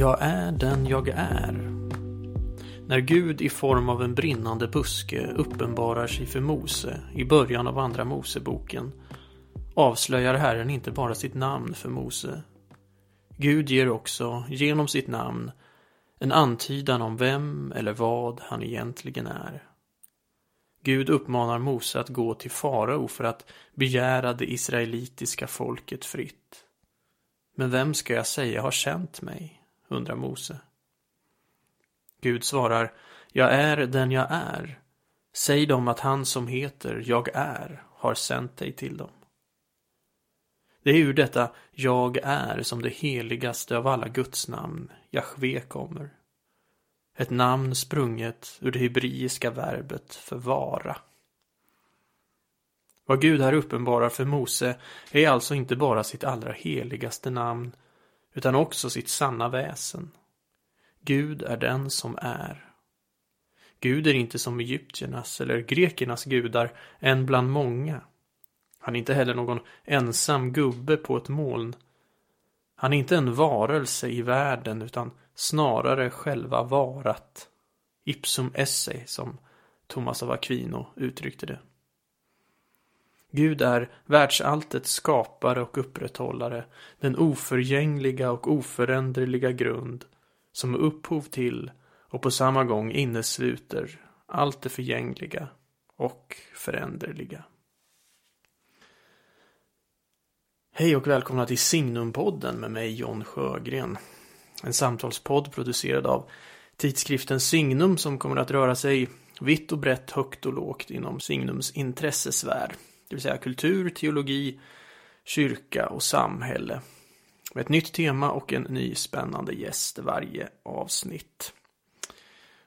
Jag är den jag är. När Gud i form av en brinnande buske uppenbarar sig för Mose i början av Andra Moseboken avslöjar Herren inte bara sitt namn för Mose. Gud ger också, genom sitt namn, en antydan om vem eller vad han egentligen är. Gud uppmanar Mose att gå till farao för att begära det israelitiska folket fritt. Men vem ska jag säga har känt mig? Undrar Mose. Gud svarar, jag är den jag är. Säg dem att han som heter Jag är har sänt dig till dem. Det är ur detta Jag är som det heligaste av alla Guds namn, Jahve, kommer. Ett namn sprunget ur det hebreiska verbet för vara. Vad Gud här uppenbarar för Mose är alltså inte bara sitt allra heligaste namn utan också sitt sanna väsen. Gud är den som är. Gud är inte som egyptiernas eller grekernas gudar, en bland många. Han är inte heller någon ensam gubbe på ett moln. Han är inte en varelse i världen utan snarare själva varat. Ipsum esse, som Thomas av Aquino uttryckte det. Gud är världsalltets skapare och upprätthållare, den oförgängliga och oföränderliga grund som är upphov till och på samma gång innesluter allt det förgängliga och föränderliga. Hej och välkomna till Signumpodden med mig John Sjögren. En samtalspodd producerad av tidskriften Signum som kommer att röra sig vitt och brett, högt och lågt inom Signums intressesfär det vill säga kultur, teologi, kyrka och samhälle. Med ett nytt tema och en ny spännande gäst varje avsnitt.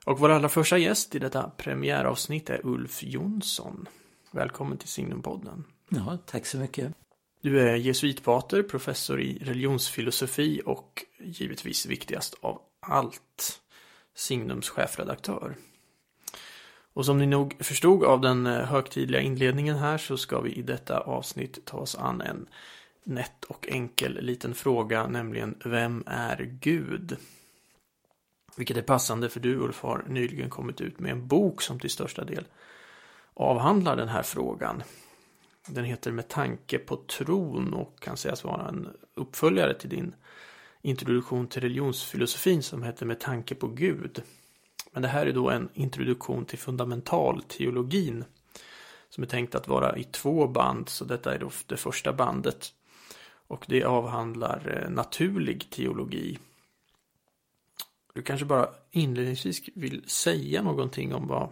Och vår allra första gäst i detta premiäravsnitt är Ulf Jonsson. Välkommen till Signumpodden. Ja, tack så mycket. Du är jesuitpater, professor i religionsfilosofi och givetvis viktigast av allt, Signums chefredaktör. Och som ni nog förstod av den eh, högtidliga inledningen här så ska vi i detta avsnitt ta oss an en nätt och enkel liten fråga, nämligen Vem är Gud? Vilket är passande för du Ulf har nyligen kommit ut med en bok som till största del avhandlar den här frågan. Den heter Med tanke på tron och kan sägas vara en uppföljare till din introduktion till religionsfilosofin som heter Med tanke på Gud. Men det här är då en introduktion till fundamentalteologin som är tänkt att vara i två band, så detta är då det första bandet. Och det avhandlar eh, naturlig teologi. Du kanske bara inledningsvis vill säga någonting om vad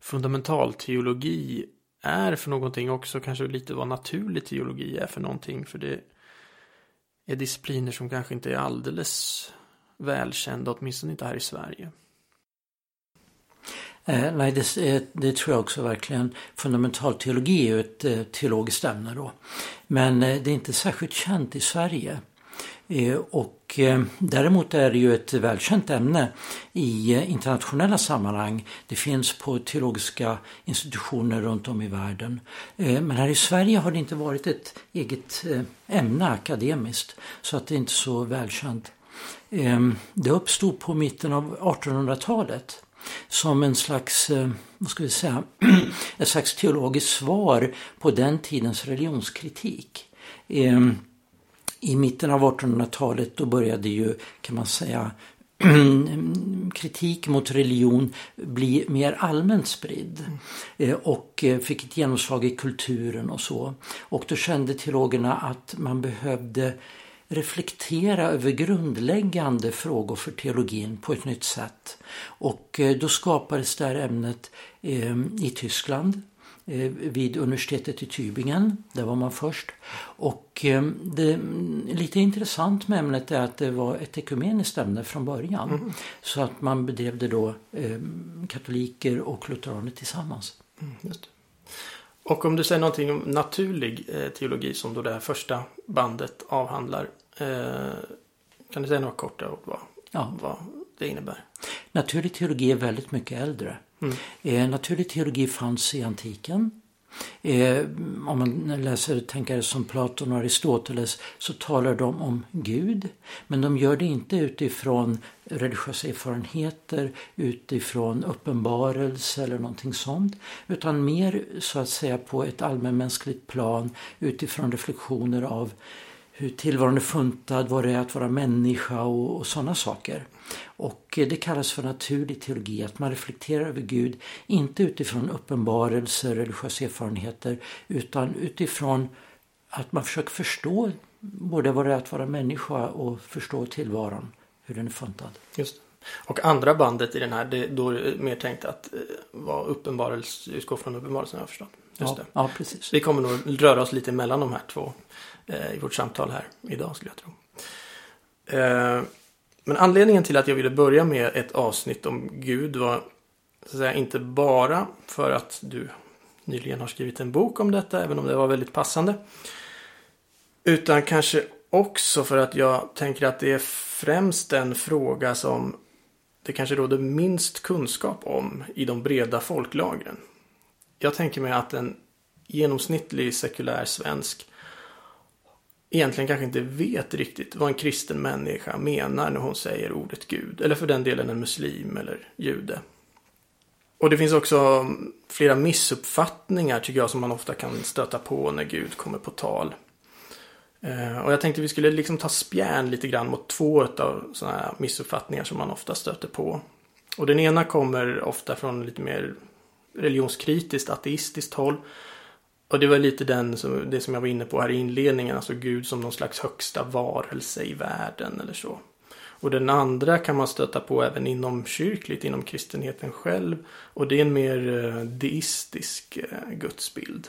fundamentalteologi är för någonting också, kanske lite vad naturlig teologi är för någonting, för det är discipliner som kanske inte är alldeles välkända, åtminstone inte här i Sverige. Eh, nej, det, eh, det, tror jag också verkligen. Fundamental teologi är ju ett eh, teologiskt ämne då. Men eh, det är inte särskilt känt i Sverige. Eh, och eh, däremot är det ju ett välkänt ämne i eh, internationella sammanhang. Det finns på teologiska institutioner runt om i världen. Eh, men här i Sverige har det inte varit ett eget ämne akademiskt. Så att det är inte så välkänt. Ehm, det uppstod på mitten av 1800-talet som en slags, eh, vad ska vi säga, ett slags teologiskt svar på den tidens religionskritik. Ehm, I mitten av 1800-talet då började ju, kan man säga, kritik mot religion bli mer allmänt spridd eh, och eh, fick ett genomslag i kulturen och så. Och då kände teologerna att man behövde reflektera över grundläggande frågor för teologin på ett nytt sätt. Och eh, då skapades det här ämnet eh, i Tyskland eh, vid universitetet i Tübingen. Där var man först. Och det lite intressant med ämnet är att det var ett ekumeniskt ämne från början. Mm. Så att man bedrev det då katoliker och lutheraner tillsammans. Mm, och om du säger någonting om naturlig teologi som då det här första bandet avhandlar. Eh, kan du säga några korta ord vad, ja. vad det innebär? Naturlig teologi är väldigt mycket äldre. Mm. Eh, naturlig teologi fanns i antiken. Eh, om man läser tänkare som Platon och Aristoteles så talar de om Gud. Men de gör det inte utifrån religiösa erfarenheter, utifrån uppenbarelse eller någonting sånt. Utan mer så att säga på ett allmänmänskligt plan utifrån reflektioner av hur tillvaron är funtad, vad det är att vara människa och, och sådana saker. Och det kallas för naturlig teologi, att man reflekterar över Gud, inte utifrån uppenbarelser, religiösa erfarenheter, utan utifrån att man försöker förstå både vad det är att vara människa och förstå tillvaron, hur den är funtad. Just Och andra bandet i den här, det, då är det mer tänkt att eh, vara uppenbarelse, utgå från uppenbarelsen jag förstått. Just ja, det. ja, precis. Vi kommer nog röra oss lite mellan de här två eh, Eh, i vårt samtal här idag skulle jag tro. Eh, men anledningen till att jag ville börja med ett avsnitt om Gud var så att säga, inte bara för att du nyligen har skrivit en bok om detta, även om det var väldigt passande. Utan kanske också för att jag tänker att det är främst en fråga som det kanske råder minst kunskap om i de breda folklagren. Jag tänker mig att en genomsnittlig sekulär svensk egentligen kanske inte vet riktigt vad en kristen människa menar när hon säger ordet Gud. Eller för den delen en muslim eller jude. Och det finns också flera missuppfattningar tycker jag som man ofta kan stöta på när Gud kommer på tal. Eh, och jag tänkte vi skulle liksom ta spjärn lite grann mot två av sådana här missuppfattningar som man ofta stöter på. Och den ena kommer ofta från lite mer religionskritiskt, ateistiskt håll. Och det var lite den som, det som jag var inne på här i inledningen, alltså Gud som någon slags högsta varelse i världen eller så. Och den andra kan man stöta på även inom kyrkligt, inom kristenheten själv. Och det är en mer eh, deistisk eh, gudsbild.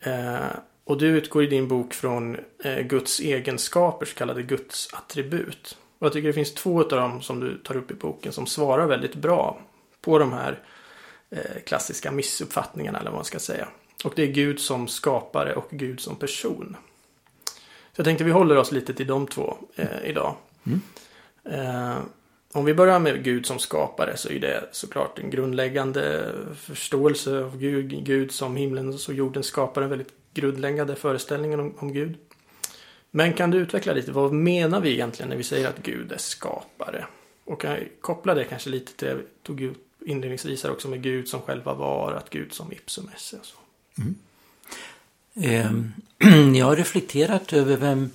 Eh, och du utgår i din bok från Guds egenskaper, så kallade Guds attribut. Och jag tycker det finns två av dem som du tar upp i boken som svarar väldigt bra på de här klassiska missuppfattningarna eller vad man ska säga. Och det är Gud som skapare och Gud som person. Så jag tänkte vi håller oss lite till de två eh, idag. Mm. Eh, om vi börjar med Gud som skapare så är det såklart en grundläggande förståelse av Gud. Gud som himlen och jorden skapar en väldigt grundläggande föreställning om, om Gud. Men kan du utveckla lite, vad menar vi egentligen när vi säger att Gud är skapare? Och kan jag koppla det kanske lite till det jag tog upp inledningsvis här också med Gud som själva var, att Gud som ipsum esse och så. Mm. Eh, jag har reflekterat över vem,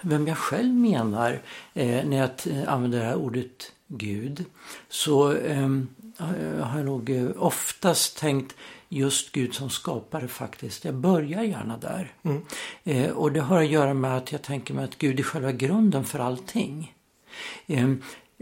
vem jag själv menar eh, när jag använder det här ordet Gud. Så ehm, har jag nog eh, oftast tänkt just Gud som skapare faktiskt. Jag börjar gärna där. Mm. Eh, och det har att göra med att jag tänker mig att Gud är själva grunden för allting. Eh,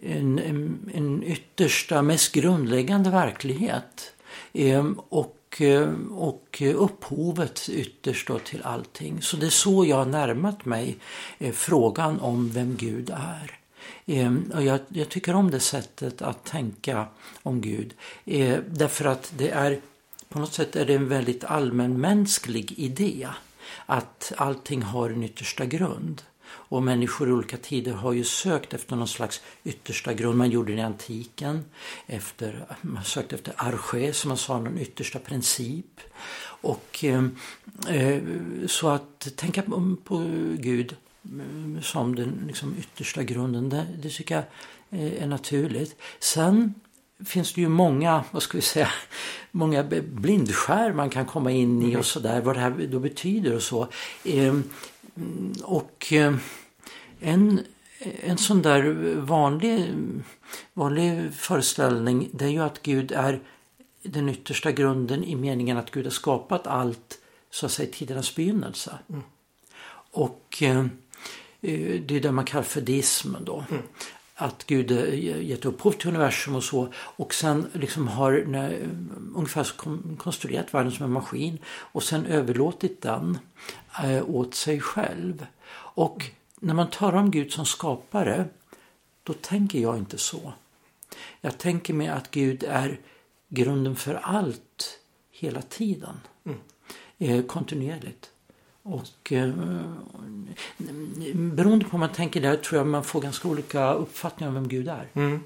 en, en, en yttersta, mest grundläggande verklighet. Eh, och och, eh, och, upphovet ytterst då till allting. Så det är så jag har närmat mig eh, frågan om vem Gud är. Ehm, och jag, jag, tycker om det sättet att tänka om Gud. Eh, därför att det är på något sätt är det en väldigt allmänmänsklig idé. Att allting har en yttersta grund. Och människor i olika tider har ju sökt efter någon slags yttersta grund. Man gjorde det i antiken. Efter, man sökte efter arche, som man sa, någon yttersta princip. Och eh, eh så att tänka på, på Gud eh, som den liksom, yttersta grunden, det, det tycker jag är naturligt. Sen finns det ju många, vad ska vi säga, många blindskär man kan komma in i och mm. sådär, vad det här då betyder och så. Ehm, och eh, en, en sån där vanlig, vanlig föreställning det är ju att Gud är den yttersta grunden i meningen att Gud har skapat allt så att säga tidernas begynnelse. Mm. Och eh, det är det man kallar för deismen då. Mm. Att Gud gett upphov till universum och så och sen liksom har när, ungefär konstruerat världen som en maskin och sen överlåtit den eh, åt sig själv. Och när man talar om Gud som skapare, då tänker jag inte så. Jag tänker mig att Gud är grunden för allt hela tiden. Mm. Eh, kontinuerligt. Och eh, beroende på hur man tänker där tror jag man får ganska olika uppfattningar om vem Gud är. Mm.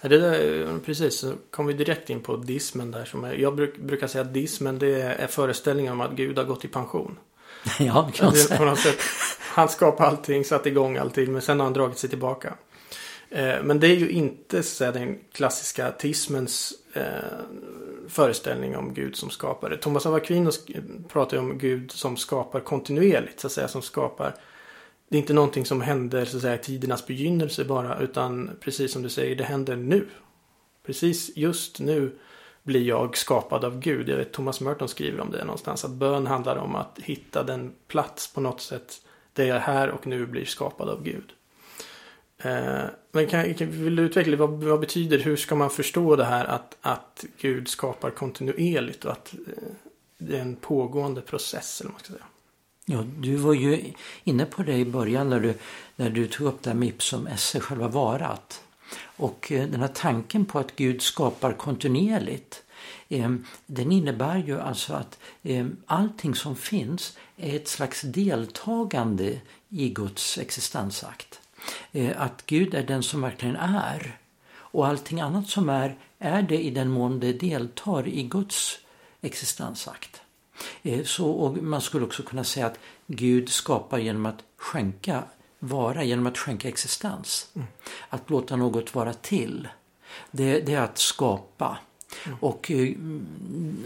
Ja, det där, precis, så kom vi direkt in på dismen där. Som är, jag bruk, brukar säga att dismen det är föreställningen om att Gud har gått i pension. Ja, det kan man säga. På något sätt, han skapade allting, satte igång allting, men sen har han dragit sig tillbaka. Eh, men det är ju inte så den klassiska ateismens eh, föreställning om Gud som skapare. Thomas av Aquino pratar ju om Gud som skapar kontinuerligt, så att säga, som skapar det är inte någonting som händer så att säga i tidernas begynnelse bara utan precis som du säger, det händer nu. Precis just nu blir jag skapad av Gud. Jag vet Thomas Merton skriver om det någonstans. Att bön handlar om att hitta den plats på något sätt där jag här och nu blir skapad av Gud. Eh, men kan, vill du utveckla vad, vad betyder, hur ska man förstå det här att, att Gud skapar kontinuerligt och att eh, det är en pågående process eller vad man ska säga? Ja, du var ju inne på det i början när du, när du tog upp det här med ipsum esse, själva varat. Och eh, den här tanken på att Gud skapar kontinuerligt eh, den innebär ju alltså att eh, allting som finns är ett slags deltagande i Guds existensakt. Att Gud är den som verkligen är. Och allting annat som är, är det i den mån det deltar i Guds existensakt. Eh, så, och man skulle också kunna säga att Gud skapar genom att skänka vara, genom att skänka existens. Mm. Att låta något vara till. Det, det är att skapa. Mm. Och eh,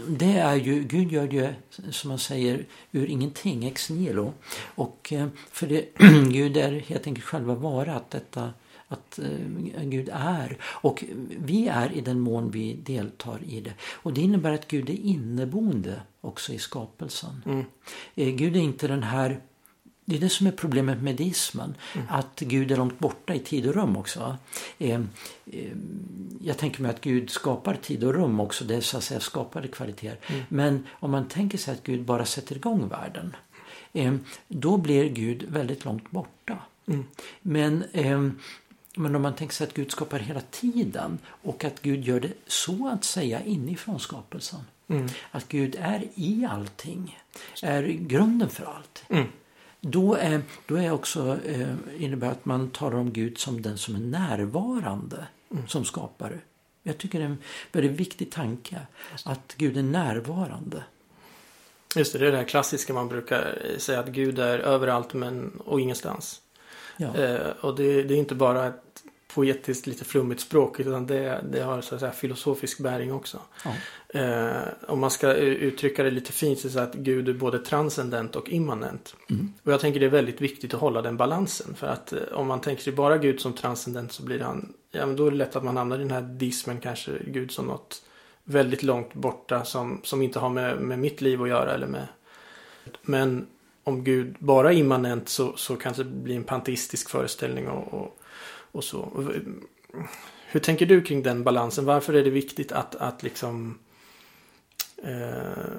det är ju, Gud gör det som man säger ur ingenting, ex nihilo. Och eh, för det, Gud är helt enkelt själva varat, detta att eh, Gud är. Och vi är i den mån vi deltar i det. Och det innebär att Gud är inneboende också i skapelsen. Mm. Gud är inte den här det är det som är problemet med deismen. Mm. Att Gud är långt borta i tid och rum också. Eh, eh, jag tänker mig att Gud skapar tid och rum också. Det är så att säga skapade kvaliteter. Mm. Men om man tänker sig att Gud bara sätter igång världen. Eh, då blir Gud väldigt långt borta. Mm. Men eh, men om man tänker sig att Gud skapar hela tiden och att Gud gör det så att säga inifrån skapelsen. Mm. Att Gud är i allting, är grunden för allt. Då, är, då är också, eh, innebär att man talar om Gud som den som är närvarande mm. som skapare. Jag tycker det är en väldigt viktig tanke att Gud är närvarande. Just det, det är det här klassiska man brukar säga att Gud är överallt men och ingenstans. Ja. Eh, och det, det, är inte bara ett poetiskt lite flummigt språk utan det, det har så att säga filosofisk bäring också. Ja. Eh, om man ska uttrycka det lite fint så att Gud är både transcendent och immanent. Mm. Och jag tänker det är väldigt viktigt att hålla den balansen. För att eh, om man tänker sig bara Gud som transcendent så blir han, ja men då är det lätt att man hamnar i den här dismen kanske Gud som något väldigt långt borta som, som inte har med, med mitt liv att göra eller med men om Gud bara är immanent så, så kanske det blir en panteistisk föreställning och, och, och, så. Hur tänker du kring den balansen? Varför är det viktigt att, att liksom eh,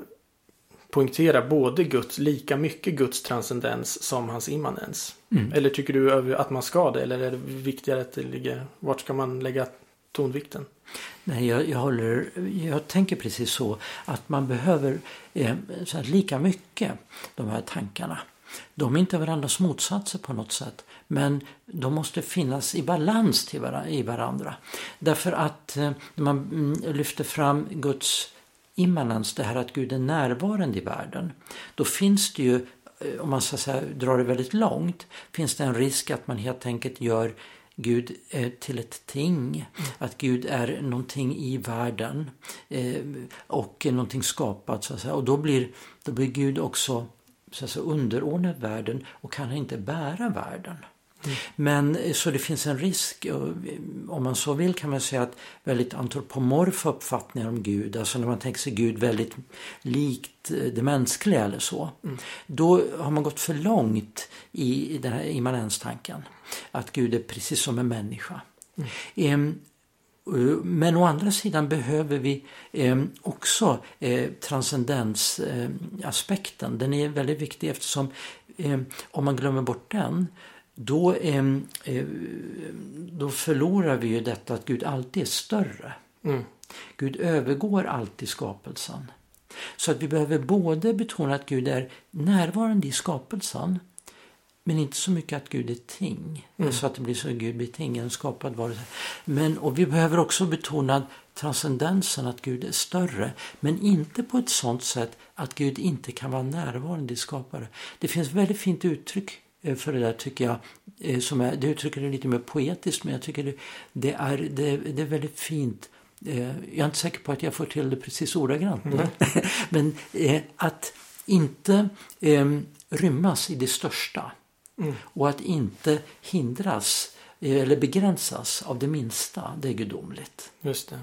poängtera både Guds, lika mycket Guds transcendens som hans immanens? Mm. Eller tycker du att man ska det? Eller är det viktigare att det ligger, vart ska man lägga tonvikten? Nej, jag, jag, håller, jag tänker precis så att man behöver eh, så lika mycket de här tankarna. De är inte varandras motsatser på något sätt men de måste finnas i balans till var i varandra. Därför att eh, när man mm, lyfter fram Guds immanens, det här att Gud är närvarande i världen, då finns det ju eh, om man så säga, drar det väldigt långt, finns det en risk att man helt enkelt gör Gud är till ett ting. Mm. Att Gud är någonting i världen eh, och någonting skapat. Så att säga. Och då blir, då blir Gud också så att säga, underordnad världen och kan inte bära världen. Mm. Men eh, så det finns en risk, om man så vill kan man säga att väldigt antropomorfa uppfattningar om Gud, alltså när man tänker sig Gud väldigt likt eh, det mänskliga eller så. Mm. Då har man gått för långt i den här immanenstanken. Att Gud är precis som en människa. Mm. Ehm, men å andra sidan behöver vi ehm, också eh, transcendensaspekten. Den är väldigt viktig eftersom om man glömmer bort den då, eh, då förlorar vi ju detta att Gud alltid är större. Mm. Gud övergår alltid skapelsen. Så att vi behöver både betona att Gud är närvarande i skapelsen Men inte så mycket att Gud är ting. Mm. Så att det blir så att Gud blir ting, en skapad varelse. Men, och vi behöver också betona transcendensen, att Gud är större. Men inte på ett sånt sätt att Gud inte kan vara närvarande i skapare. Det finns väldigt fint uttryck eh, för det där tycker jag. eh, Som är, det uttrycker det lite mer poetiskt men jag tycker det, det, är, det, det är väldigt fint. Eh, Jag är inte säker på att jag får till det precis ordagrant. Mm. Men att inte eh, rymmas i det största. Mm. Och att inte hindras eh, eller begränsas av det minsta, det är gudomligt. Just det.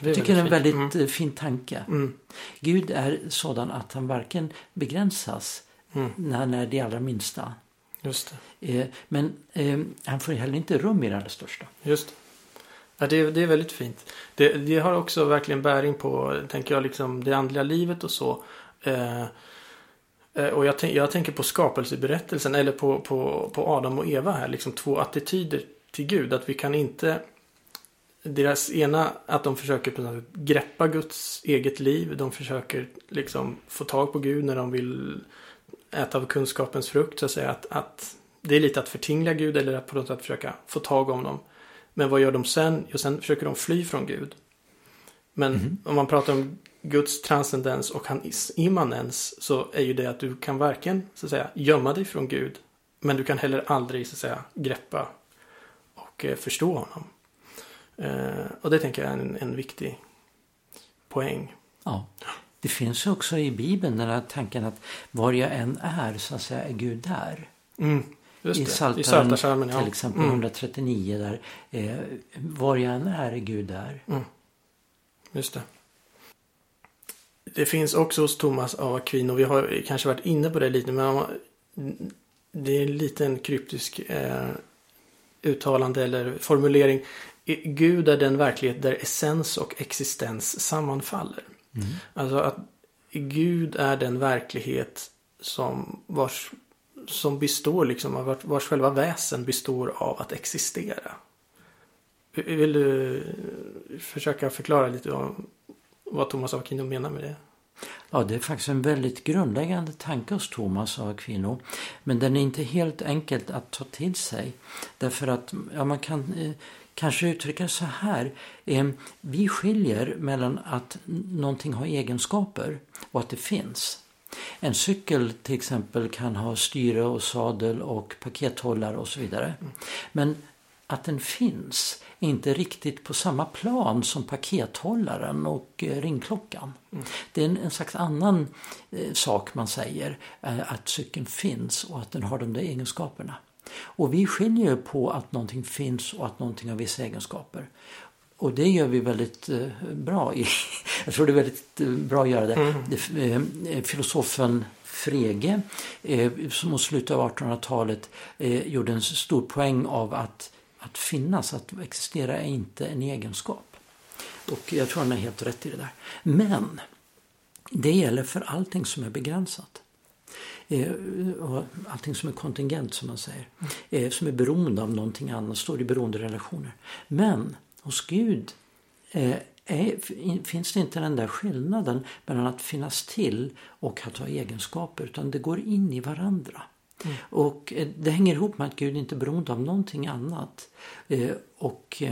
det Jag tycker det är en väldigt Mm. fin tanke. Mm. Gud är sådan att han varken begränsas Mm. när han är det allra minsta. Just det. Eh, Men han får heller inte rum i det allra största. Just det. Ja, det, är- det är väldigt fint. Det, det har också verkligen bäring på, tänker jag, liksom det andliga livet och så. Eh, och jag, jag tänker på skapelseberättelsen, eller på, på, på Adam och Eva här, liksom två attityder till Gud. Att vi kan inte, deras ena, att de försöker på något sätt greppa Guds eget liv. De försöker liksom få tag på Gud när de vill äta av kunskapens frukt. Så att säga att, att det är lite att förtingla Gud eller att på något sätt försöka få tag om dem. Men vad gör de sen? Jo, sen försöker de fly från Gud. Men Mhm. om man pratar om Guds transcendens och hans immanens så är ju det att du kan varken så att säga gömma dig från Gud men du kan heller aldrig så att säga greppa och eh, förstå honom. Eh, och det tänker jag är en, en viktig poäng. Ja. Det finns också i Bibeln den här tanken att var jag än är så att säga är Gud där. Mm, just I. Psaltaren ja. till exempel Mm, 139 där. Eh, var jag än är är Gud där. just det. Det finns också hos Thomas av Aquino, vi har kanske varit inne på det lite, men det är en liten kryptisk eh, uttalande eller formulering. Gud är den verklighet där essens och existens sammanfaller. Mm. Alltså att Gud är den verklighet som vars, som består liksom av vars, vars själva väsen består av att existera. Vill du försöka förklara lite om vad Thomas av Aquino menar med det? Ja, det är faktiskt en väldigt grundläggande tanke hos Thomas av Aquino. Men den är inte helt enkelt att ta till sig. Därför att ja, man kan eh, kanske uttrycka det så här. Eh, vi skiljer mellan att någonting har egenskaper och att det finns. En cykel till exempel kan ha styre och sadel och pakethållare och så vidare. Men att den finns är inte riktigt på samma plan som pakethållaren och eh, ringklockan. Det är en, en slags annan eh, sak man säger, eh, att cykeln finns och att den har de där egenskaperna. Och vi skiljer på att någonting finns och att någonting har vissa egenskaper. Och det gör vi väldigt eh, bra i. Jag tror det är väldigt eh, bra att göra det. det eh, filosofen Frege, som mot slutet av 1800-talet eh, gjorde en stor poäng av att, att finnas, att existera är inte en egenskap. Och jag tror han är helt rätt i det där. Men det gäller för allting som är begränsat. Eh, och allting som är kontingent som man säger. Eh, som är beroende av någonting annat, står i beroenderelationer. Men hos Gud eh, är, finns det inte den där skillnaden mellan att finnas till och att ha egenskaper utan det går in i varandra. Och eh, det hänger ihop med att Gud inte är beroende av någonting annat. Eh, och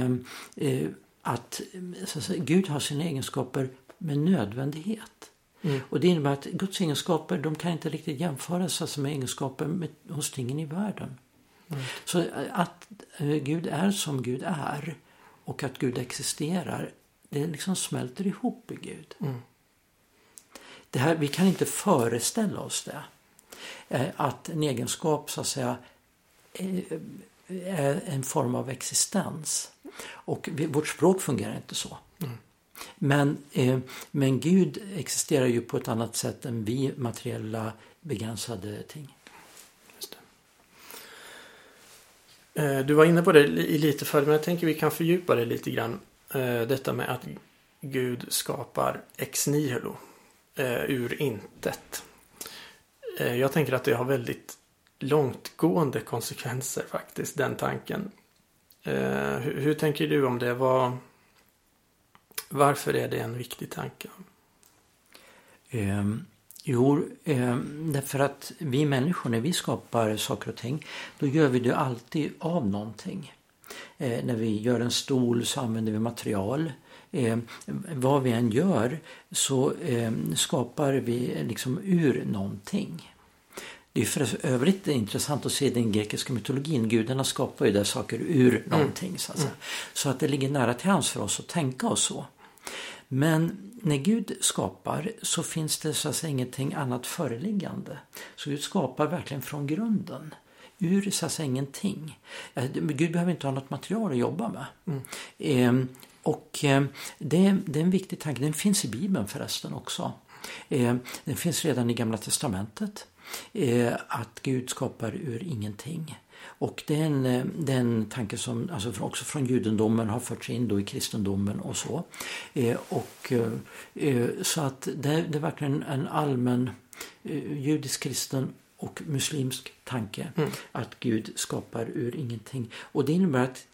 eh, att, så Gud har sina egenskaper med nödvändighet. Mm. Och det innebär att Guds egenskaper de kan inte riktigt jämföras alltså, med egenskaper med, hos tingen i världen. Så eh, att Gud är som Gud är och att Gud existerar, det liksom smälter ihop i Gud. Mm. Det här, vi kan inte föreställa oss det. Eh, Att en egenskap så att säga eh, är en form av existens. Och vårt språk fungerar inte så. Men, eh, men Gud existerar ju på ett annat sätt än vi materiella begränsade ting. Du var inne på det li- lite förut, men jag tänker vi kan fördjupa det lite grann. Detta med att Gud skapar ex nihilo, ur intet. Eh, jag tänker att det har väldigt långtgående konsekvenser faktiskt, den tanken. Eh, hur, hur tänker du om det? Var, varför är det en viktig tanke? Eh, Jo, eh, därför att vi människor när vi skapar saker och ting då gör vi det alltid av någonting. Eh, när vi gör en stol så använder vi material. Eh, vad vi än gör så eh, skapar vi liksom ur någonting. Det är för övrigt intressant att se den grekiska mytologin. Gudarna skapar ju där saker ur mm. någonting. Så att, säga. så att det ligger nära till hands för oss att tänka oss så. Men när Gud skapar så finns det så att säga ingenting annat föreliggande. Så Gud skapar verkligen från grunden. Ur så att säga ingenting. Gud behöver inte ha något material att jobba med. Mm. Eh, och eh, det, det, är en viktig tanke. Den finns i Bibeln förresten också. Eh, den finns redan i Gamla Testamentet. Eh, att Gud skapar ur ingenting. Och det är en, eh, det är en tanke som alltså också från judendomen har förts in då i kristendomen och så. Eh, och, eh, så att det, det, är verkligen en allmän eh, judisk kristen och muslimsk tanke mm. att Gud skapar ur ingenting. Och det innebär att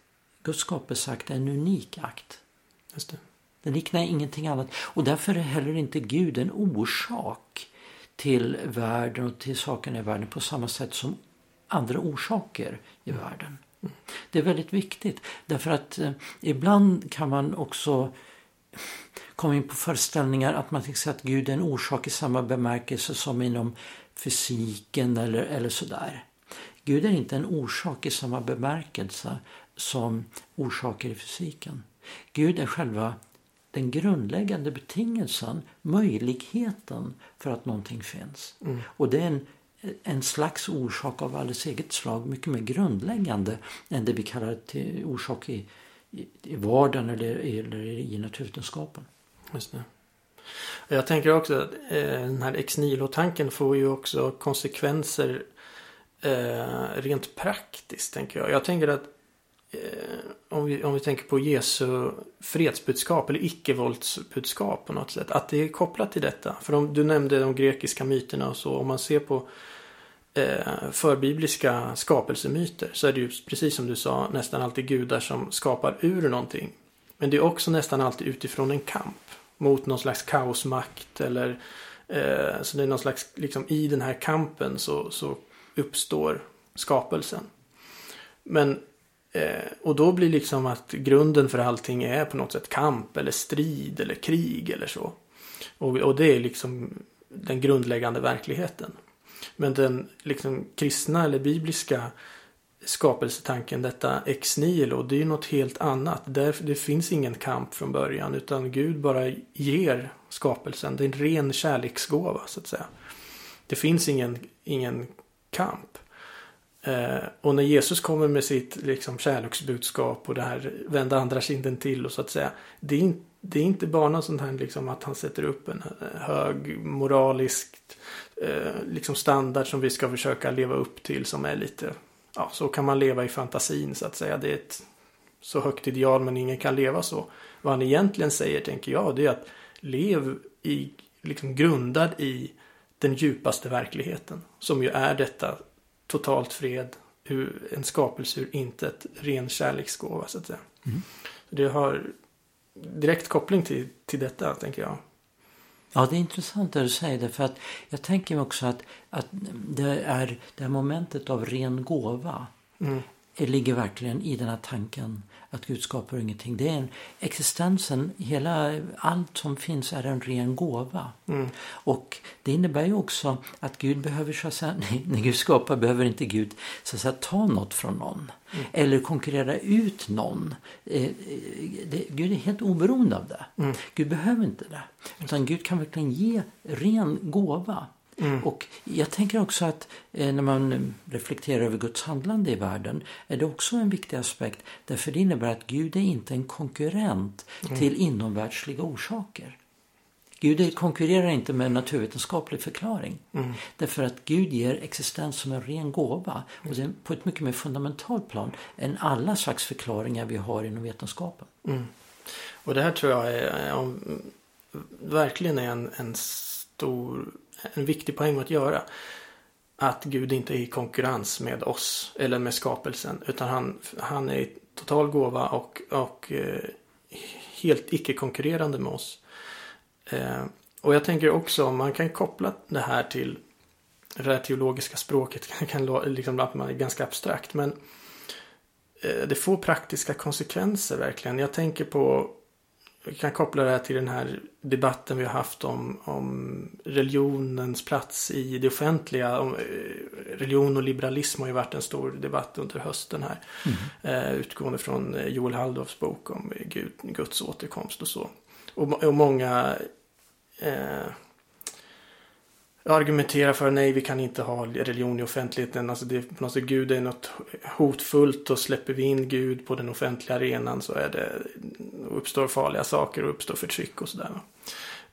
Guds skapelseakt är en unik akt. Just det. Den liknar ingenting annat. Och därför är heller inte Gud en orsak till världen och till sakerna i världen på samma sätt som andra orsaker i mm. världen. Det är väldigt viktigt därför att eh, ibland kan man också komma in på föreställningar att man tänker att Gud är en orsak i samma bemärkelse som inom fysiken eller, eller sådär. Gud är inte en orsak i samma bemärkelse som orsaker i fysiken. Gud är själva den grundläggande betingelsen, möjligheten för att någonting finns. Mm. Och det är en, en slags orsak av alldeles eget slag, mycket mer grundläggande än det vi kallar till orsak i, i, i vardagen eller, eller i naturvetenskapen. Just det. Jag tänker också att eh, den här ex nihilo-tanken får ju också konsekvenser eh, rent praktiskt tänker jag. Jag tänker att Eh, om, vi, om vi tänker på Jesu fredsbudskap eller icke-våldsbudskap på något sätt. Att det är kopplat till detta. För om, du nämnde de grekiska myterna och så. Om man ser på eh, förbibliska skapelsemyter så är det ju precis som du sa nästan alltid gudar som skapar ur någonting. Men det är också nästan alltid utifrån en kamp mot någon slags kaosmakt eller eh, så det är någon slags, liksom i den här kampen så, så uppstår skapelsen. Men Eh, och då blir liksom att grunden för allting är på något sätt kamp eller strid eller krig eller så. Och, och det är liksom den grundläggande verkligheten. Men den liksom kristna eller bibliska skapelsetanken, detta ex nihilo, det är ju något helt annat. Där, det finns ingen kamp från början utan Gud bara ger skapelsen. Det är en ren kärleksgåva så att säga. Det finns ingen, ingen kamp. Eh, och när Jesus kommer med sitt liksom, kärleksbudskap och det här vända andra kinden till och så att säga. Det är, in, det är inte bara något sånt här liksom, att han sätter upp en eh, hög moralisk eh, liksom standard som vi ska försöka leva upp till som är lite ja, så kan man leva i fantasin så att säga. Det är ett så högt ideal men ingen kan leva så. Vad han egentligen säger tänker jag det är att lev i, liksom grundad i den djupaste verkligheten. Som ju är detta totalt fred, en skapelse ur intet, ren kärleksgåva så att säga. Mm. Det har direkt koppling till, till detta tänker jag. Ja, det är intressant det du säger det för att jag tänker mig också att, att det är det här momentet av ren gåva. Mm. Ligger verkligen i den här tanken att Gud skapar ingenting. Det är en, existensen, hela, allt som finns är en ren gåva. Mm. Och det innebär ju också att Gud behöver, så att säga, när Gud skapar behöver inte Gud så att säga, ta något från någon. Mm. Eller konkurrera ut någon. Eh, det, Gud är helt oberoende av det. Mm. Gud behöver inte det. Utan Gud kan verkligen ge ren gåva. Mm. Och jag tänker också att eh, när man reflekterar över Guds handlande i världen är det också en viktig aspekt. Därför det innebär att Gud är inte en konkurrent mm. till inomvärldsliga orsaker. Gud konkurrerar inte med en naturvetenskaplig förklaring. Mm. Därför att Gud ger existens som en ren gåva. Och det på ett mycket mer fundamentalt plan än alla slags förklaringar vi har inom vetenskapen. Mm. Och det här tror jag är, är, verkligen är en, en stor en viktig poäng att göra. Att Gud inte är i konkurrens med oss eller med skapelsen. Utan han, han är i total gåva och, och eh, helt icke-konkurrerande med oss. Eh, och jag tänker också om man kan koppla det här till det här teologiska språket kan, kan liksom att man är ganska abstrakt men eh, det får praktiska konsekvenser verkligen. Jag tänker på vi kan koppla det här till den här debatten vi har haft om, om religionens plats i det offentliga. Om, eh, religion och liberalism har ju varit en stor debatt under hösten här. Mm. Eh, utgående från eh, Joel Halldorfs bok om Gud, Guds återkomst och så. Och, och många eh, Argumentera för nej, vi kan inte ha religion i offentligheten. Alltså det, på något sätt, Gud är något hotfullt och släpper vi in Gud på den offentliga arenan så är det, uppstår farliga saker och uppstår förtryck och sådär.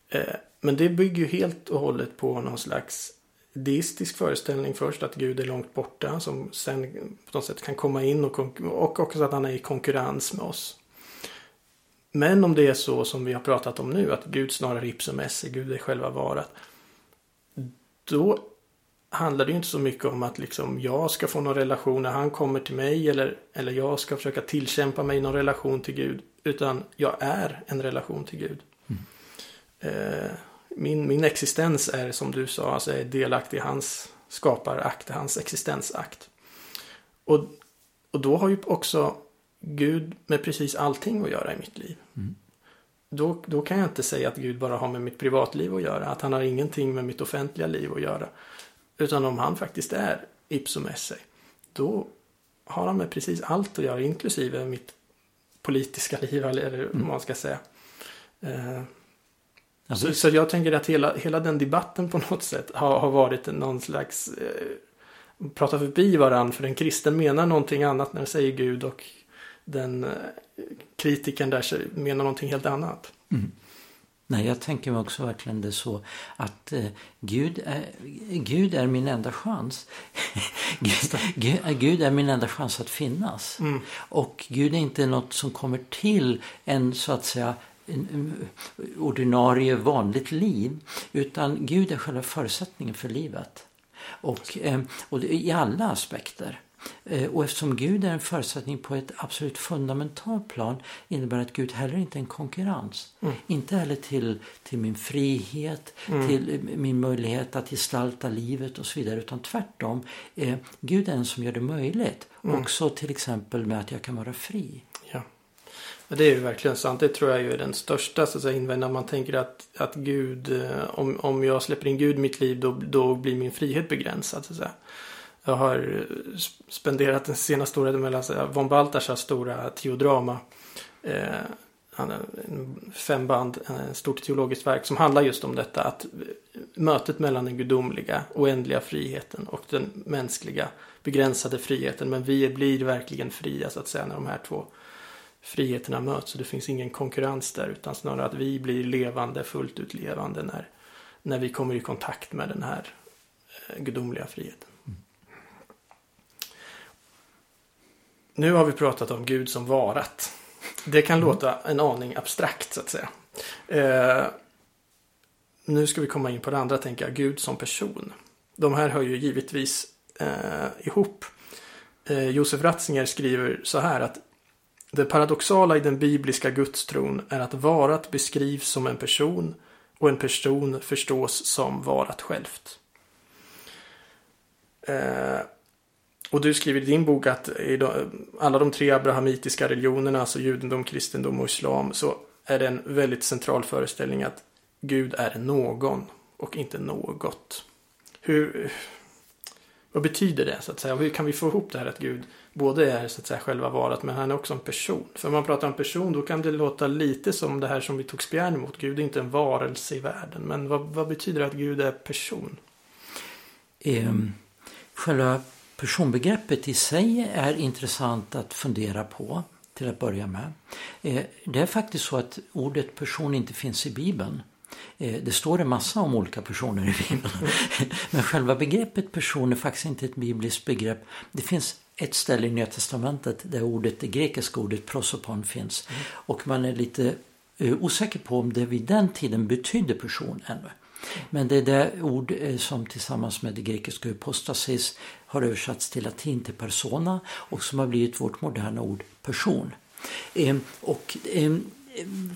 Eh, men det bygger ju helt och hållet på någon slags deistisk föreställning först att Gud är långt borta som sen på något sätt kan komma in och, och också att han är i konkurrens med oss. Men om det är så som vi har pratat om nu att Gud snarare ipsum esse, Gud är själva varat då handlar det inte så mycket om att liksom jag ska få någon relation när han kommer till mig eller, eller jag ska försöka tillkämpa mig någon relation till Gud. Utan jag är en relation till Gud. Mm. Eh, min, min existens är som du sa, alltså är delaktig i hans skaparakt, hans existensakt. Och, och då har ju också Gud med precis allting att göra i mitt liv. Mm då, då kan jag inte säga att Gud bara har med mitt privatliv att göra. Att han har ingenting med mitt offentliga liv att göra. Utan om han faktiskt är ipsum esse. Då har han med precis allt att göra. Inklusive mitt politiska liv. Eller vad man ska säga. Eh, ja, så, så, jag tänker att hela, hela den debatten på något sätt har, har varit någon slags eh, prata förbi varandra. För en kristen menar någonting annat när den säger Gud och den kritikern där menar någonting helt annat. Mm. Nej, jag tänker mig också verkligen det så att eh, Gud, är, Gud är min enda chans. Gud, Gud, är min enda chans att finnas. Mm. Och Gud är inte något som kommer till en så att säga ordinarie vanligt liv. Utan Gud är själva förutsättningen för livet. Och, eh, och i alla aspekter. Eh, och eftersom Gud är en förutsättning på ett absolut fundamentalt plan innebär att Gud heller inte är en konkurrens. Mm. Inte heller till, till min frihet, mm. till min möjlighet att gestalta livet och så vidare. Utan tvärtom, eh, Gud är den som gör det möjligt. Mm. Också till exempel med att jag kan vara fri. Ja. Det är ju verkligen sant. Det tror jag är den största så att säga, invändningen. Man tänker att, att Gud, eh, om, om jag släpper in Gud i mitt liv då, då blir min frihet begränsad. Så att säga. Jag har eh, spenderat den senaste året med att läsa von Baltasars stora teodrama. Eh, han har fem band, ett stort teologiskt verk som handlar just om detta. Att eh, mötet mellan den gudomliga, oändliga friheten och den mänskliga, begränsade friheten. Men vi blir verkligen fria så att säga när de här två friheterna möts. Så det finns ingen konkurrens där utan snarare att vi blir levande, fullt ut levande när, när vi kommer i kontakt med den här gudomliga friheten. Nu har vi pratat om Gud som varat. Det kan mm. låta en aning abstrakt så att säga. Eh, nu ska vi komma in på det andra, tänker jag. Gud som person. De här hör ju givetvis eh, ihop. Eh, Josef Ratzinger skriver så här att det paradoxala i den bibliska gudstron är att varat beskrivs som en person och en person förstås som varat självt. Eh, och du skriver i din bok att i alla de tre abrahamitiska religionerna, alltså judendom, kristendom och islam, så är det en väldigt central föreställning att Gud är någon och inte något. Hur, vad betyder det så att säga? hur kan vi få ihop det här att Gud både är så att säga själva varat men han är också en person? För om man pratar om person då kan det låta lite som det här som vi tog spjärn emot. Gud är inte en varelse i världen. Men vad, vad betyder det att Gud är person? Um, själva Personbegreppet i sig är intressant att fundera på till att börja med. Eh, det är faktiskt så att ordet person inte finns i Bibeln. Eh, det står en massa om olika personer i Bibeln. Men själva begreppet person är faktiskt inte ett bibliskt begrepp. Det finns ett ställe i Nya Testamentet där ordet, det grekiska ordet prosopon finns. Mm. Och man är lite eh, osäker på om det vid den tiden betydde person ännu. Men det är det ord eh, som tillsammans med det grekiska hypostasis har översatts till latin till persona och som har blivit vårt moderna ord person. Ehm, och ehm,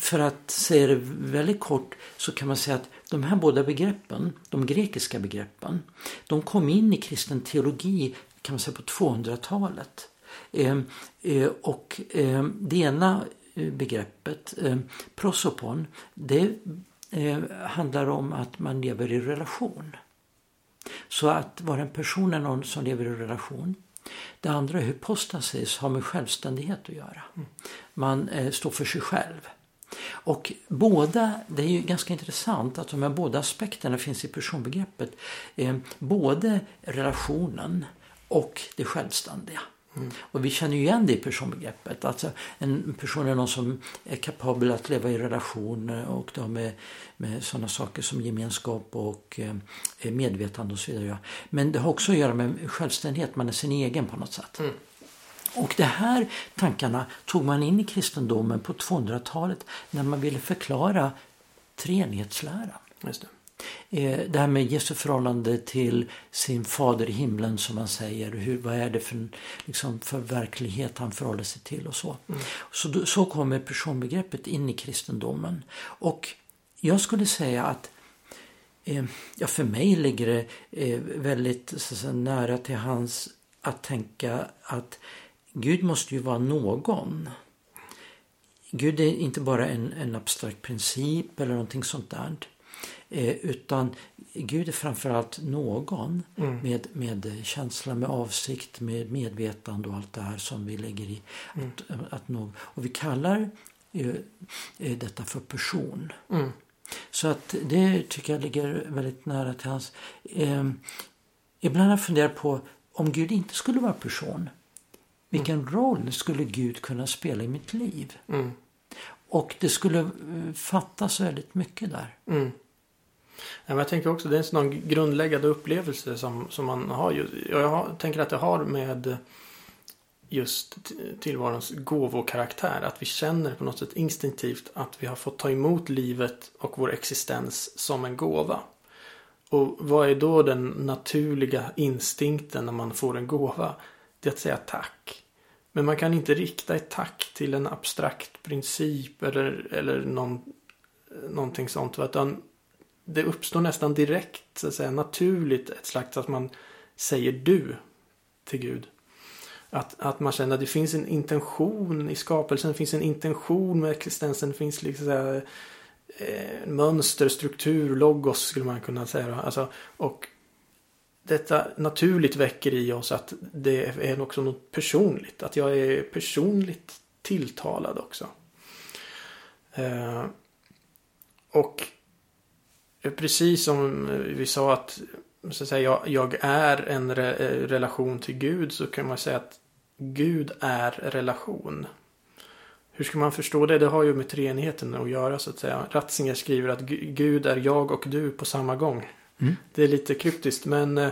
för att säga det väldigt kort så kan man säga att de här båda begreppen, de grekiska begreppen, de kom in i kristen teologi kan man säga på 200-talet. Ehm, eh, och det ena eh, begreppet, prosopon, det eh, handlar om att man lever i relation. Så att vara en person är någon som lever i relation. Det andra, hypostasis, har med självständighet att göra. Man eh, står för sig själv. Och båda, det är ju ganska intressant att de här båda aspekterna finns i personbegreppet. Eh, både relationen och det självständiga. Mm. Och vi känner ju igen det i personbegreppet. Alltså en person är någon som är kapabel att leva i relation och då med, med sådana saker som gemenskap och eh, medvetande och så vidare. Men det har också att göra med självständighet, man är sin egen på något sätt. Mm. Och de här tankarna tog man in i kristendomen på 200-talet när man ville förklara treenighetsläran. Just det. Eh, det här med Jesu förhållande till sin fader i himlen som man säger. Hur, vad är det för, liksom, för verklighet han förhåller sig till och så. Mm. Så, så kommer personbegreppet in i kristendomen. Och jag skulle säga att eh, ja, för mig ligger det eh, väldigt så, nära till hans att tänka att Gud måste ju vara någon. Gud är inte bara en, en abstrakt princip eller någonting sånt där. Eh, utan Gud är framförallt någon mm. med, med känsla, med avsikt, med medvetande och allt det här som vi lägger i. Mm. Att, att nå, och vi kallar eh, eh, detta för person. Mm. Så att det tycker jag ligger väldigt nära till hans. Eh, ibland har jag funderat på om Gud inte skulle vara person. Vilken mm. roll skulle Gud kunna spela i mitt liv? Mm. Och det skulle eh, fattas väldigt mycket där. Mm. Jag tänker också det är en sån grundläggande upplevelse som, som man har. Jag har, tänker att det har med just tillvarons gåvokaraktär. Att vi känner på något sätt instinktivt att vi har fått ta emot livet och vår existens som en gåva. Och vad är då den naturliga instinkten när man får en gåva? Det är att säga tack. Men man kan inte rikta ett tack till en abstrakt princip eller, eller någon, någonting sånt. Utan det uppstår nästan direkt, så att säga, naturligt ett slags att man säger du till Gud. Att, att man känner att det finns en intention i skapelsen, det finns en intention med existensen, det finns liksom så här, eh, mönster, struktur, logos skulle man kunna säga. Alltså, och detta naturligt väcker i oss att det är också något personligt. Att jag är personligt tilltalad också. Eh, och precis som vi sa att, så att säga, jag, jag är en re, relation till Gud så kan man säga att Gud är relation. Hur ska man förstå det? Det har ju med treenigheten att göra så att säga. Ratzinger skriver att Gud är jag och du på samma gång. Mm. Det är lite kryptiskt men eh,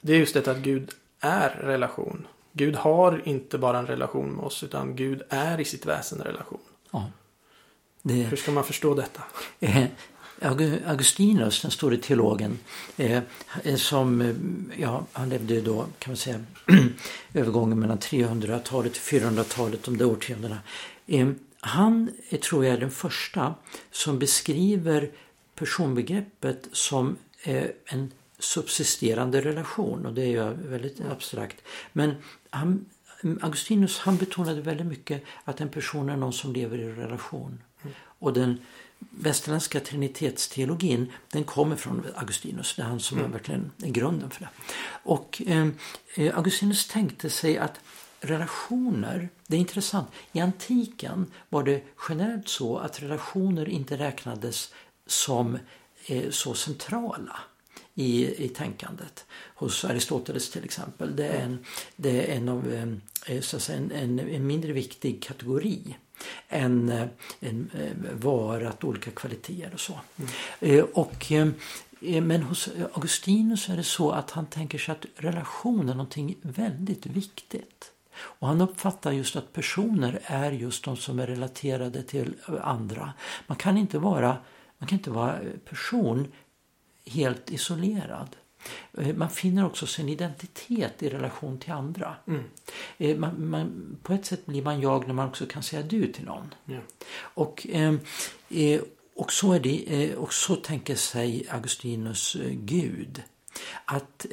det är just detta att Gud är relation. Gud har inte bara en relation med oss utan Gud är i sitt väsen relation. Ja. Det... Hur ska man förstå detta? Augustinus, den store teologen, eh, som, eh, ja, han levde då kan man säga övergången mellan 300-talet och 400-talet, de där årtiondena. Eh, han är, tror jag, den första som beskriver personbegreppet som eh, en subsisterande relation och det är ju väldigt abstrakt. Men han, Augustinus han betonade väldigt mycket att en person är någon som lever i relation. Mm. Och den västerländska trinitetsteologin den kommer från Augustinus. Det är han som mm. är verkligen är grunden för det. Och eh, eh, Augustinus tänkte sig att relationer, det är intressant, i antiken var det generellt så att relationer inte räknades som eh, så centrala i, i tänkandet. Hos Aristoteles till exempel. Det är en, det är en, av, eh, så en, en, en mindre viktig kategori än eh, en, eh, varat olika kvaliteter och så. Mm. Och, men hos Augustinus är det så att han tänker sig att relation är någonting väldigt viktigt. Och han uppfattar just att personer är just de som är relaterade till andra. Man kan inte vara, man kan inte vara person helt isolerad. Eh, man finner också sin identitet i relation till andra. Mm. Eh, man, man, på ett sätt blir man jag när man också kan säga du till någon. Ja. Och, eh, eh, och, så är det, och så tänker sig Augustinus Gud. Att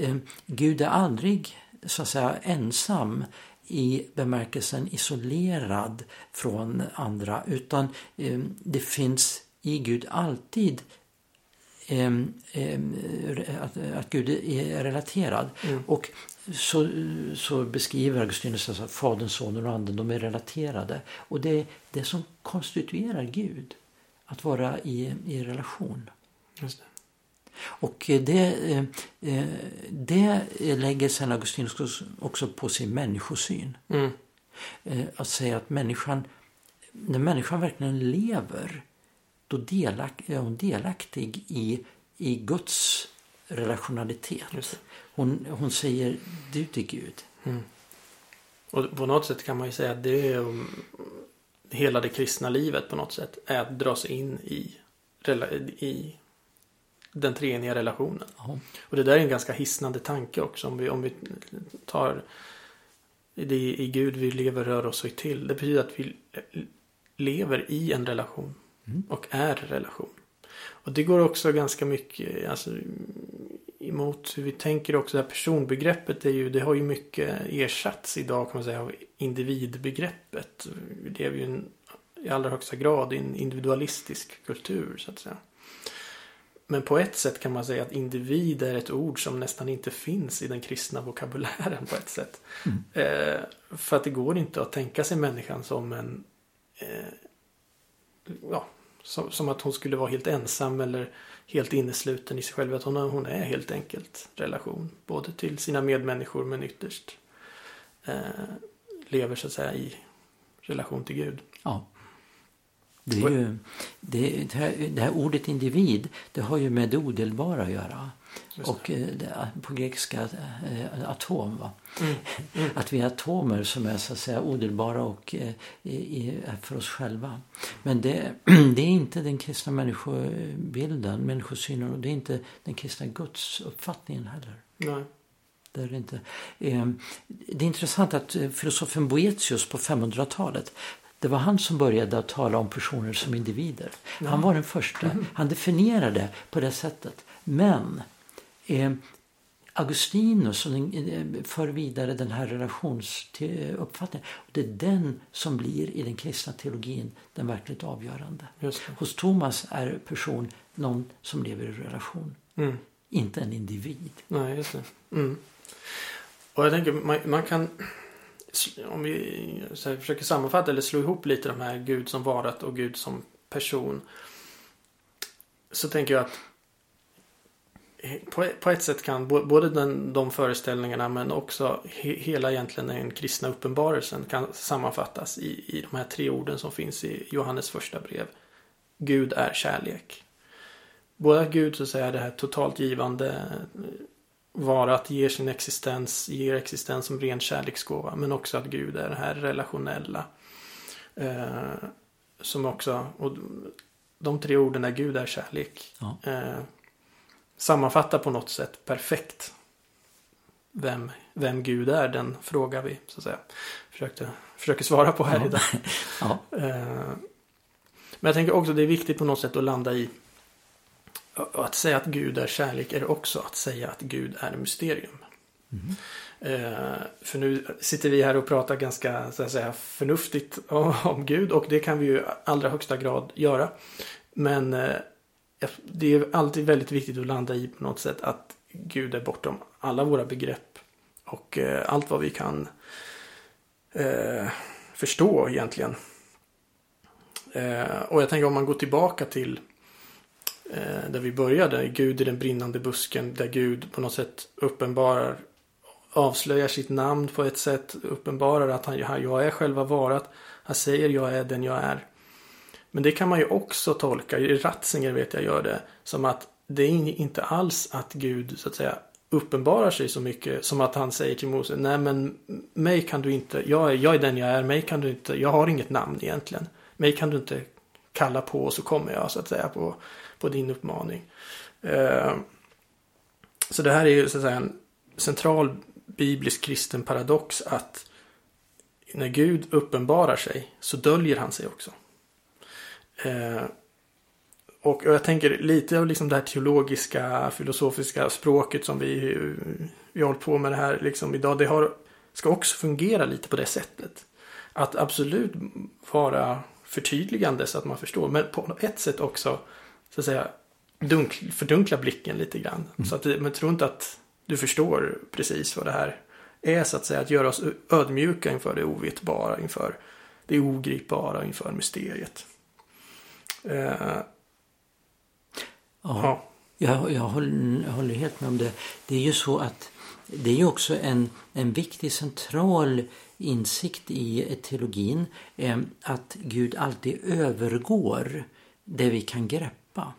Gud är aldrig så att säga ensam i bemärkelsen isolerad från andra utan det finns i Gud alltid att, att Gud är relaterad. Mm. Och så, så beskriver Augustinus att Fadern, Sonen och Anden de är relaterade. Och det är det som konstituerar Gud, att vara i, i relation. Just det. Och det, eh, det lägger sen Augustinus också på sin människosyn. Mm. Eh, att säga att människan, när människan verkligen lever då delak, är hon delaktig i, i Guds relationalitet. Hon, hon säger du till Gud. Mm. Och på något sätt kan man ju säga att det är um, hela det kristna livet på något sätt är att dras in i, i den treeniga relationen. Aha. Och det där är en ganska hisnande tanke också om vi, om vi tar det i Gud vi lever, rör oss och till. Det betyder att vi lever i en relation mm. och är relation. Och det går också ganska mycket alltså, emot hur vi tänker också. Det här personbegreppet är ju, det har ju mycket ersatts idag kan man säga av individbegreppet. Vi lever ju en, i allra högsta grad i en individualistisk kultur så att säga. Men på ett sätt kan man säga att individ är ett ord som nästan inte finns i den kristna vokabulären på ett sätt. Mm. Eh, för att det går inte att tänka sig människan som en eh, ja, som, som, att hon skulle vara helt ensam eller helt innesluten i sig själv. Att hon, hon är helt enkelt relation. Både till sina medmänniskor men ytterst eh, lever så att säga i relation till Gud. Ja. Det, är ju, det, det, här, det här ordet individ det har ju med det odelbara att göra. Och eh, det, på grekiska eh, atom. Va? Mm. Mm. Att vi är atomer som är så att säga odelbara och eh, för oss själva. Men det, det, är inte den kristna människobilden, människosynen och det är inte den kristna gudsuppfattningen heller. Nej. Det är, inte. det är intressant att filosofen Boetius på 500-talet det var han som började att tala om personer som individer. Han var den första. Mm. Han definierade på det sättet. Men eh, Augustinus eh, för vidare den här relationsuppfattningen. Det är den som blir i den kristna teologin den verkligt avgörande. Hos Thomas är person någon som lever i relation. Mm. Inte en individ. Nej, just det. Mm. Och jag tänker man, man kan om vi försöker sammanfatta eller slå ihop lite de här Gud som varat och Gud som person. Så tänker jag att på, på ett sätt kan både den, de föreställningarna men också he, hela egentligen den kristna uppenbarelsen kan sammanfattas i, i de här tre orden som finns i Johannes första brev. Gud är kärlek. Både Gud så att säga det här totalt givande vara att ge sin existens, ger existens som ren kärleksgåva. Men också att Gud är det här relationella. Eh, som också, och de tre orden är Gud är kärlek. Ja. Eh, sammanfattar på något sätt perfekt vem, vem Gud är, den fråga vi så att säga försökte, försöker svara på här ja. idag. ja. Eh, men jag tänker också det är viktigt på något sätt att landa i att säga att Gud är kärlek är också att säga att Gud är mysterium. Mm. Eh, för nu sitter vi här och pratar ganska så att säga, förnuftigt om, Gud och det kan vi ju allra högsta grad göra. Men eh, det är alltid väldigt viktigt att landa i på något sätt att Gud är bortom alla våra begrepp och eh, allt vad vi kan eh, förstå egentligen. Eh, och jag tänker om man går tillbaka till eh, där vi började, Gud i den brinnande busken, där Gud på något sätt uppenbarar, avslöjar sitt namn på ett sätt, uppenbarar att han, jag är själva varat, han säger jag är den jag är. Men det kan man ju också tolka, Ratzinger vet jag gör det, som att det är inte alls att Gud så att säga uppenbarar sig så mycket som att han säger till Mose, nej men mig kan du inte, jag är, jag är den jag är, mig kan du inte, jag har inget namn egentligen. Mig kan du inte kalla på och så kommer jag så att säga på, på din uppmaning. Eh, så det här är ju så att säga en central biblisk kristen paradox att när Gud uppenbarar sig så döljer han sig också. Eh, och, och jag tänker lite av liksom det här teologiska, filosofiska språket som vi, vi håller på med det här liksom idag. Det har, ska också fungera lite på det sättet. Att absolut vara förtydligande så att man förstår. Men på ett sätt också så att säga dunkl, fördunkla blicken lite grann. Mm. Så att men tro inte att du förstår precis vad det här är så att säga. Att göra oss ödmjuka inför det ovetbara, inför det ogripbara, inför mysteriet. Eh, Ja, Jag, jag, håller, jag håller helt med om det. Det är ju så att det är ju också en, en viktig central insikt i teologin eh, att Gud alltid övergår det vi kan greppa.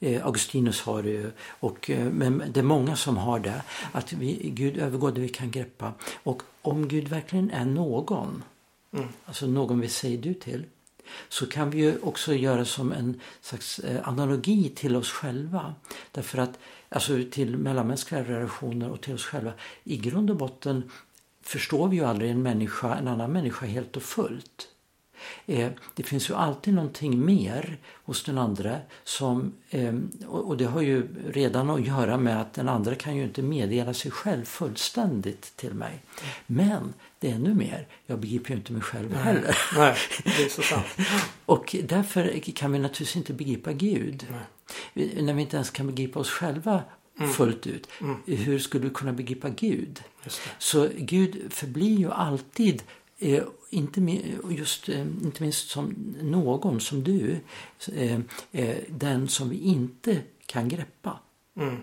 Eh, Augustinus har det och eh, men det är många som har det. Att vi, Gud övergår det vi kan greppa. Och om Gud verkligen är någon, mm. alltså någon vi säger du till, så kan vi ju också göra som en slags eh, analogi till oss själva. Därför att, alltså till mellanmänskliga relationer och till oss själva. I grund och botten förstår vi ju aldrig en människa, en annan människa helt och fullt. Eh, det finns ju alltid någonting mer hos den andra som, eh, och det har ju redan att göra med att den andra kan ju inte meddela sig själv fullständigt till mig. Men det är ännu mer, jag begriper ju inte mig själv nej, heller. Nej, det är så sant. och därför kan vi naturligtvis inte begripa Gud. Nej. När vi inte ens kan begripa oss själva mm. fullt ut. Mm. Hur skulle vi kunna begripa Gud? Så Gud förblir ju alltid Eh, inte, just, eh, inte minst som någon som du, eh, eh, den som vi inte kan greppa. Mm.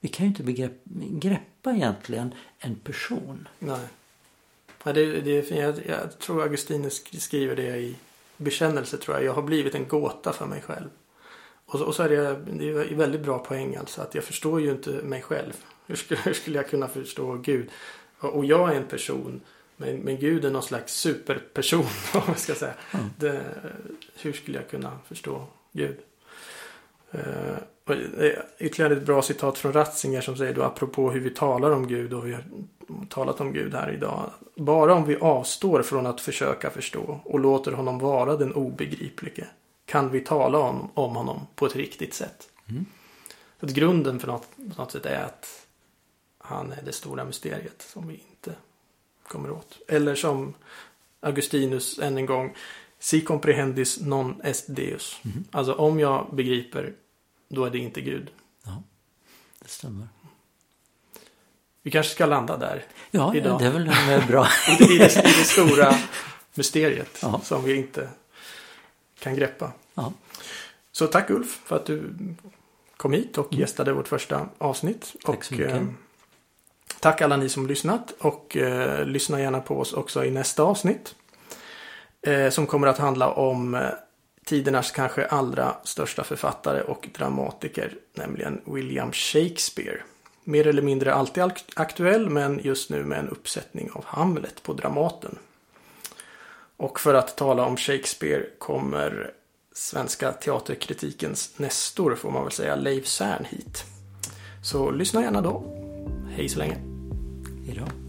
Vi kan ju inte begrepp, greppa egentligen en person. Nej. Ja, det, det, jag, jag tror Augustinus skriver det i bekännelse tror jag. Jag har blivit en gåta för mig själv. Och, och så är det, det är väldigt bra poäng alltså att jag förstår ju inte mig själv. Hur skulle, hur skulle jag kunna förstå Gud? Och jag är en person men, men Gud är någon slags superperson om man ska säga. Mm. Det, hur skulle jag kunna förstå Gud? Uh, ytterligare ett bra citat från Ratzinger som säger då apropå hur vi talar om Gud och vi har talat om Gud här idag. Bara om vi avstår från att försöka förstå och låter honom vara den obegriplige kan vi tala om, om honom på ett riktigt sätt. Mm. Så att grunden för något, på något sätt är att han är det stora mysteriet som vi inte kommer åt. Eller som Augustinus än en gång. Si comprehendis non est Deus. Mm. Alltså om jag begriper, då är det inte Gud. Ja, det stämmer. Vi kanske ska landa där Ja, idag. det är väl bra. I, det, I det stora mysteriet ja. som vi inte kan greppa. Ja. Så tack Ulf för att du kom hit och mm. gästade vårt första avsnitt. Tack så mycket. Tack alla ni som lyssnat och eh, lyssna gärna på oss också i nästa avsnitt. Eh, som kommer att handla om eh, tidernas kanske allra största författare och dramatiker, nämligen William Shakespeare. Mer eller mindre alltid aktuell, men just nu med en uppsättning av Hamlet på Dramaten. Och för att tala om Shakespeare kommer svenska teaterkritikens nestor, får man väl säga, Leif Cern hit. Så lyssna gärna då. Hej så länge. Hej då.